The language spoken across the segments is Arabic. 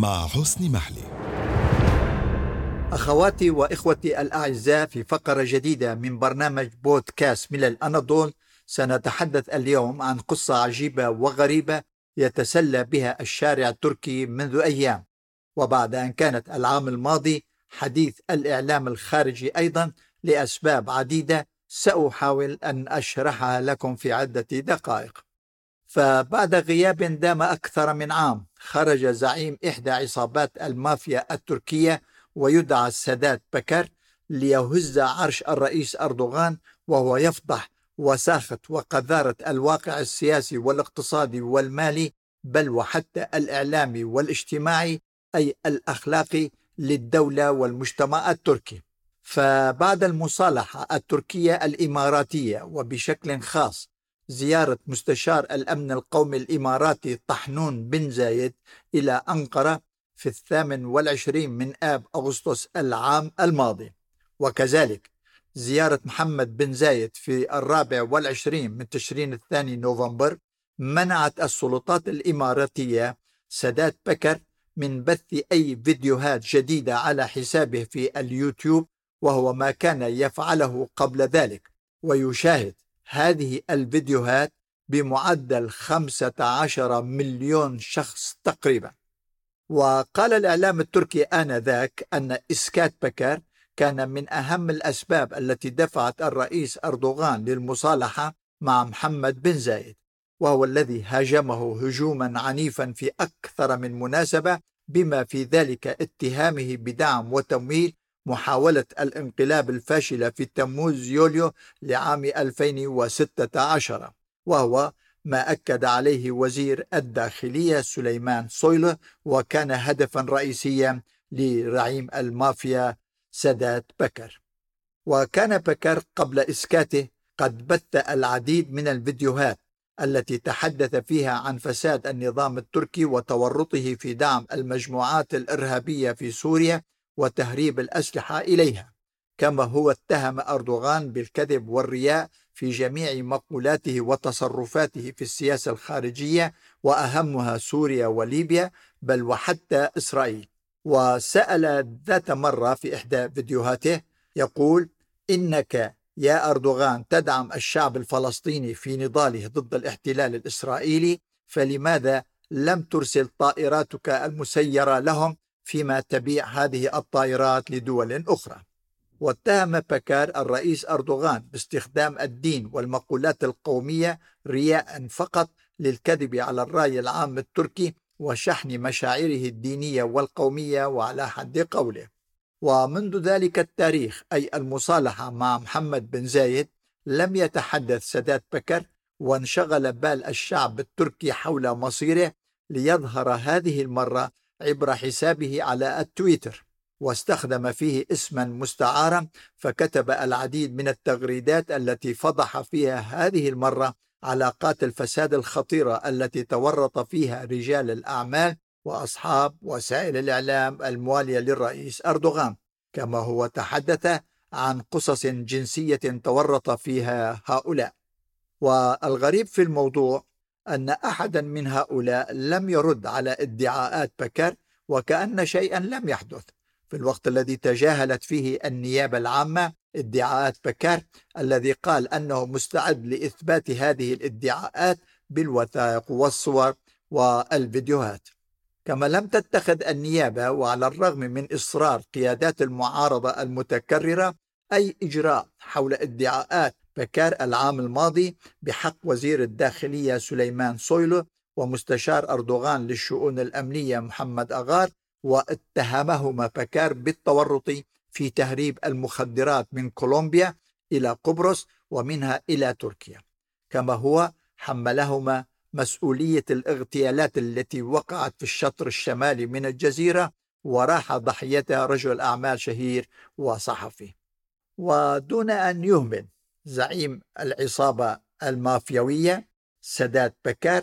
مع حسن محلي. أخواتي وإخوتي الأعزاء في فقرة جديدة من برنامج بودكاست من الأناضول سنتحدث اليوم عن قصة عجيبة وغريبة يتسلى بها الشارع التركي منذ أيام. وبعد أن كانت العام الماضي حديث الإعلام الخارجي أيضا لأسباب عديدة سأحاول أن أشرحها لكم في عدة دقائق. فبعد غياب دام أكثر من عام خرج زعيم إحدى عصابات المافيا التركية ويدعى السادات بكر ليهز عرش الرئيس أردوغان وهو يفضح وساخة وقذارة الواقع السياسي والاقتصادي والمالي بل وحتى الإعلامي والاجتماعي أي الأخلاقي للدولة والمجتمع التركي. فبعد المصالحة التركية الإماراتية وبشكل خاص زيارة مستشار الأمن القومي الإماراتي طحنون بن زايد إلى أنقرة في الثامن والعشرين من آب أغسطس العام الماضي. وكذلك زيارة محمد بن زايد في الرابع والعشرين من تشرين الثاني نوفمبر منعت السلطات الإماراتية سادات بكر من بث أي فيديوهات جديدة على حسابه في اليوتيوب وهو ما كان يفعله قبل ذلك. ويشاهد هذه الفيديوهات بمعدل 15 مليون شخص تقريبا. وقال الإعلام التركي آنذاك أن إسكات بكر كان من أهم الأسباب التي دفعت الرئيس أردوغان للمصالحة مع محمد بن زايد وهو الذي هاجمه هجوما عنيفا في أكثر من مناسبة بما في ذلك اتهامه بدعم وتمويل محاولة الانقلاب الفاشلة في تموز يوليو لعام 2016 وهو ما أكد عليه وزير الداخلية سليمان صويلة وكان هدفا رئيسيا لرعيم المافيا سادات بكر. وكان بكر قبل إسكاته قد بث العديد من الفيديوهات التي تحدث فيها عن فساد النظام التركي وتورطه في دعم المجموعات الإرهابية في سوريا وتهريب الأسلحة إليها كما هو اتهم أردوغان بالكذب والرياء في جميع مقولاته وتصرفاته في السياسة الخارجية وأهمها سوريا وليبيا بل وحتى إسرائيل. وسأل ذات مرة في إحدى فيديوهاته يقول إنك يا أردوغان تدعم الشعب الفلسطيني في نضاله ضد الاحتلال الإسرائيلي فلماذا لم ترسل طائراتك المسيرة لهم فيما تبيع هذه الطائرات لدول أخرى. واتهم بكار الرئيس أردوغان باستخدام الدين والمقولات القومية رياء فقط للكذب على الرأي العام التركي وشحن مشاعره الدينية والقومية وعلى حد قوله. ومنذ ذلك التاريخ أي المصالحة مع محمد بن زايد لم يتحدث سادات بكر وانشغل بال الشعب التركي حول مصيره ليظهر هذه المرة عبر حسابه على التويتر واستخدم فيه اسما مستعارا فكتب العديد من التغريدات التي فضح فيها هذه المرة علاقات الفساد الخطيرة التي تورط فيها رجال الأعمال وأصحاب وسائل الإعلام الموالية للرئيس أردوغان. كما هو تحدث عن قصص جنسية تورط فيها هؤلاء. والغريب في الموضوع أن أحدا من هؤلاء لم يرد على ادعاءات بكر وكأن شيئا لم يحدث. في الوقت الذي تجاهلت فيه النيابة العامة ادعاءات بكر الذي قال أنه مستعد لإثبات هذه الادعاءات بالوثائق والصور والفيديوهات. كما لم تتخذ النيابة وعلى الرغم من إصرار قيادات المعارضة المتكررة أي إجراء حول ادعاءات بكار العام الماضي بحق وزير الداخلية سليمان صويلو ومستشار أردوغان للشؤون الأمنية محمد أغار واتهمهما بكار بالتورط في تهريب المخدرات من كولومبيا إلى قبرص ومنها إلى تركيا. كما هو حملهما مسؤولية الاغتيالات التي وقعت في الشطر الشمالي من الجزيرة وراح ضحيتها رجل أعمال شهير وصحفي. ودون أن يهمل زعيم العصابة المافيوية سادات بكار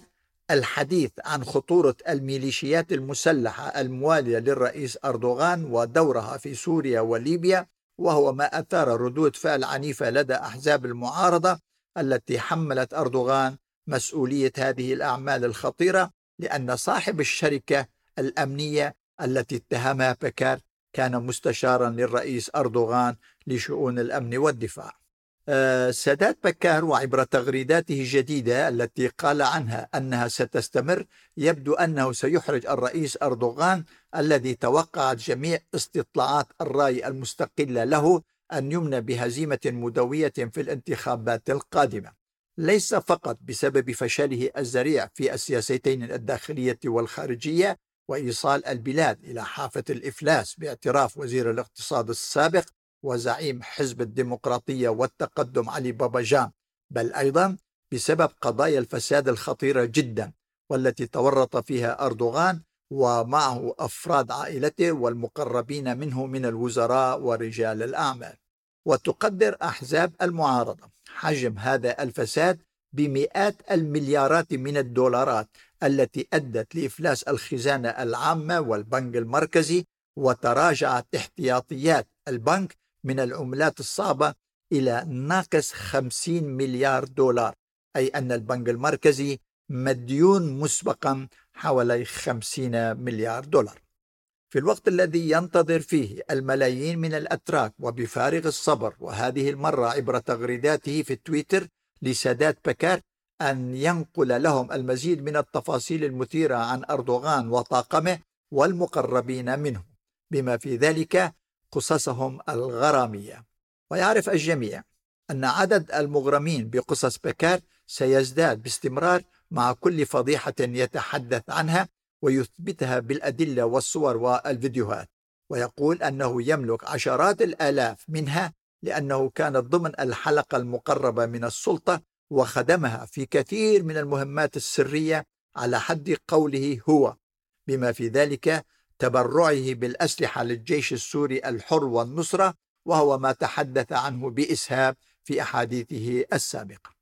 الحديث عن خطورة الميليشيات المسلحة الموالية للرئيس أردوغان ودورها في سوريا وليبيا وهو ما أثار ردود فعل عنيفة لدى أحزاب المعارضة التي حملت أردوغان مسؤولية هذه الأعمال الخطيرة لأن صاحب الشركة الأمنية التي اتهمها بكار كان مستشارا للرئيس أردوغان لشؤون الأمن والدفاع. سادات بكار وعبر تغريداته الجديدة التي قال عنها أنها ستستمر يبدو أنه سيحرج الرئيس أردوغان الذي توقعت جميع استطلاعات الرأي المستقلة له أن يمنى بهزيمة مدوية في الانتخابات القادمة. ليس فقط بسبب فشله الذريع في السياستين الداخلية والخارجية وإيصال البلاد إلى حافة الإفلاس باعتراف وزير الاقتصاد السابق وزعيم حزب الديمقراطية والتقدم علي بابا جان بل أيضا بسبب قضايا الفساد الخطيرة جدا والتي تورط فيها أردوغان ومعه أفراد عائلته والمقربين منه من الوزراء ورجال الأعمال. وتقدر أحزاب المعارضة حجم هذا الفساد بمئات المليارات من الدولارات التي أدت لإفلاس الخزانة العامة والبنك المركزي وتراجعت احتياطيات البنك من العملات الصعبة إلى ناقص 50 مليار دولار أي أن البنك المركزي مديون مسبقا حوالي 50 مليار دولار. في الوقت الذي ينتظر فيه الملايين من الأتراك وبفارغ الصبر وهذه المرة عبر تغريداته في تويتر لسادات بكار أن ينقل لهم المزيد من التفاصيل المثيرة عن أردوغان وطاقمه والمقربين منه. بما في ذلك قصصهم الغرامية. ويعرف الجميع أن عدد المغرمين بقصص بكار سيزداد باستمرار مع كل فضيحة يتحدث عنها ويثبتها بالأدلة والصور والفيديوهات. ويقول أنه يملك عشرات الآلاف منها لأنه كان ضمن الحلقة المقربة من السلطة وخدمها في كثير من المهمات السرية على حد قوله هو. بما في ذلك تبرعه بالأسلحة للجيش السوري الحر والنصرة وهو ما تحدث عنه بإسهاب في أحاديثه السابقة.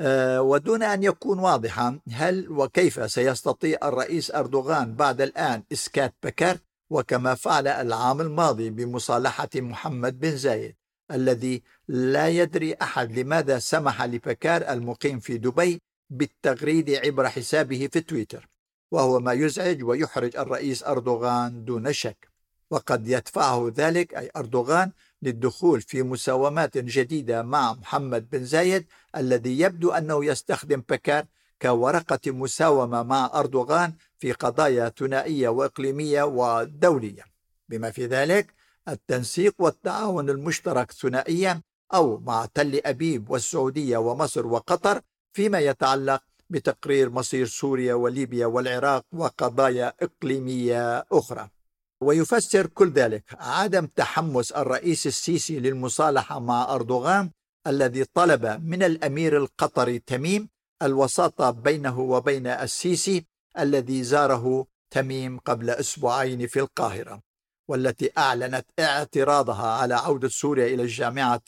أه ودون أن يكون واضحا هل وكيف سيستطيع الرئيس أردوغان بعد الآن إسكات بكر؟ وكما فعل العام الماضي بمصالحة محمد بن زايد الذي لا يدري أحد لماذا سمح لبكار المقيم في دبي بالتغريد عبر حسابه في تويتر. وهو ما يزعج ويحرج الرئيس أردوغان دون شك. وقد يدفعه ذلك أي أردوغان للدخول في مساومات جديدة مع محمد بن زايد الذي يبدو أنه يستخدم بكار كورقة مساومة مع أردوغان في قضايا ثنائية وإقليمية ودولية. بما في ذلك التنسيق والتعاون المشترك ثنائيا أو مع تل أبيب والسعودية ومصر وقطر فيما يتعلق بتقرير مصير سوريا وليبيا والعراق وقضايا إقليمية أخرى. ويفسر كل ذلك عدم تحمس الرئيس السيسي للمصالحة مع أردوغان الذي طلب من الأمير القطري تميم الوساطة بينه وبين السيسي الذي زاره تميم قبل أسبوعين في القاهرة والتي أعلنت اعتراضها على عودة سوريا إلى الجامعة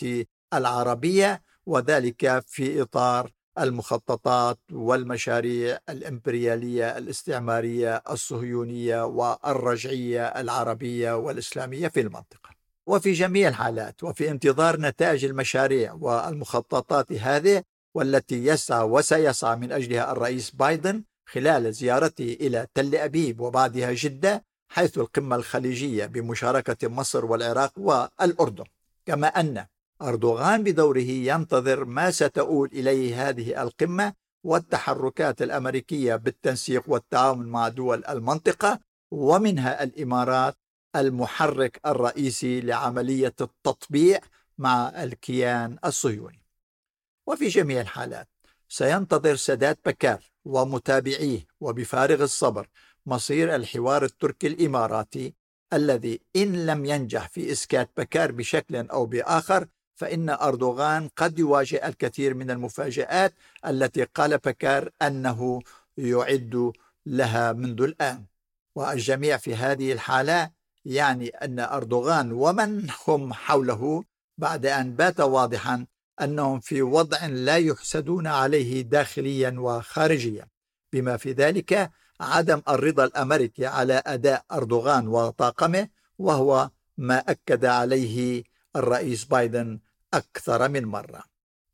العربية وذلك في إطار المخططات والمشاريع الإمبريالية الاستعمارية الصهيونية والرجعية العربية والإسلامية في المنطقة. وفي جميع الحالات وفي انتظار نتائج المشاريع والمخططات هذه والتي يسعى وسيسعى من أجلها الرئيس بايدن خلال زيارته إلى تل أبيب وبعدها جدة حيث القمة الخليجية بمشاركة مصر والعراق والأردن. كما أن أردوغان بدوره ينتظر ما ستؤول إليه هذه القمة والتحركات الأمريكية بالتنسيق والتعاون مع دول المنطقة ومنها الإمارات المحرك الرئيسي لعملية التطبيع مع الكيان الصهيوني. وفي جميع الحالات سينتظر سادات بكار ومتابعيه وبفارغ الصبر مصير الحوار التركي الإماراتي الذي إن لم ينجح في إسكات بكار بشكل أو بآخر فإن أردوغان قد يواجه الكثير من المفاجآت التي قال بكار أنه يعد لها منذ الآن. والجميع في هذه الحالة يعني أن أردوغان ومن هم حوله بعد أن بات واضحا أنهم في وضع لا يحسدون عليه داخليا وخارجيا. بما في ذلك عدم الرضا الأمريكي على أداء أردوغان وطاقمه وهو ما أكد عليه الرئيس بايدن أكثر من مرة.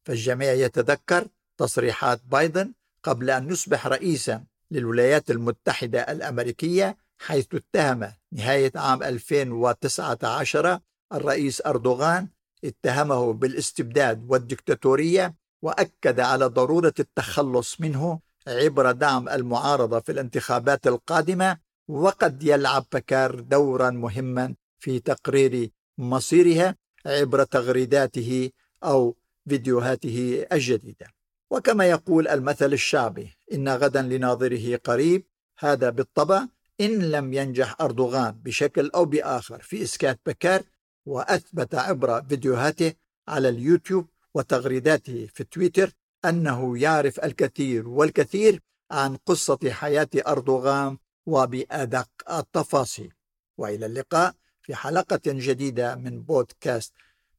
فالجميع يتذكر تصريحات بايدن قبل أن يصبح رئيسا للولايات المتحدة الأمريكية حيث اتهم نهاية عام 2019 الرئيس أردوغان اتهمه بالاستبداد والدكتاتورية وأكد على ضرورة التخلص منه عبر دعم المعارضة في الانتخابات القادمة وقد يلعب بكار دورا مهما في تقرير مصيرها. عبر تغريداته أو فيديوهاته الجديدة. وكما يقول المثل الشعبي إن غدا لناظره قريب هذا بالطبع إن لم ينجح أردوغان بشكل أو بآخر في إسكات بكار وأثبت عبر فيديوهاته على اليوتيوب وتغريداته في تويتر أنه يعرف الكثير والكثير عن قصة حياة أردوغان وبأدق التفاصيل. وإلى اللقاء. في حلقة جديدة من بودكاست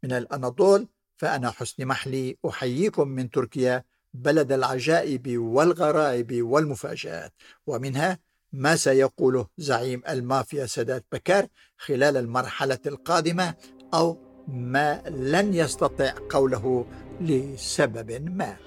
من الأناضول فأنا حسني محلي أحييكم من تركيا بلد العجائب والغرائب والمفاجآت. ومنها ما سيقوله زعيم المافيا سادات بكار خلال المرحلة القادمة أو ما لن يستطع قوله لسبب ما.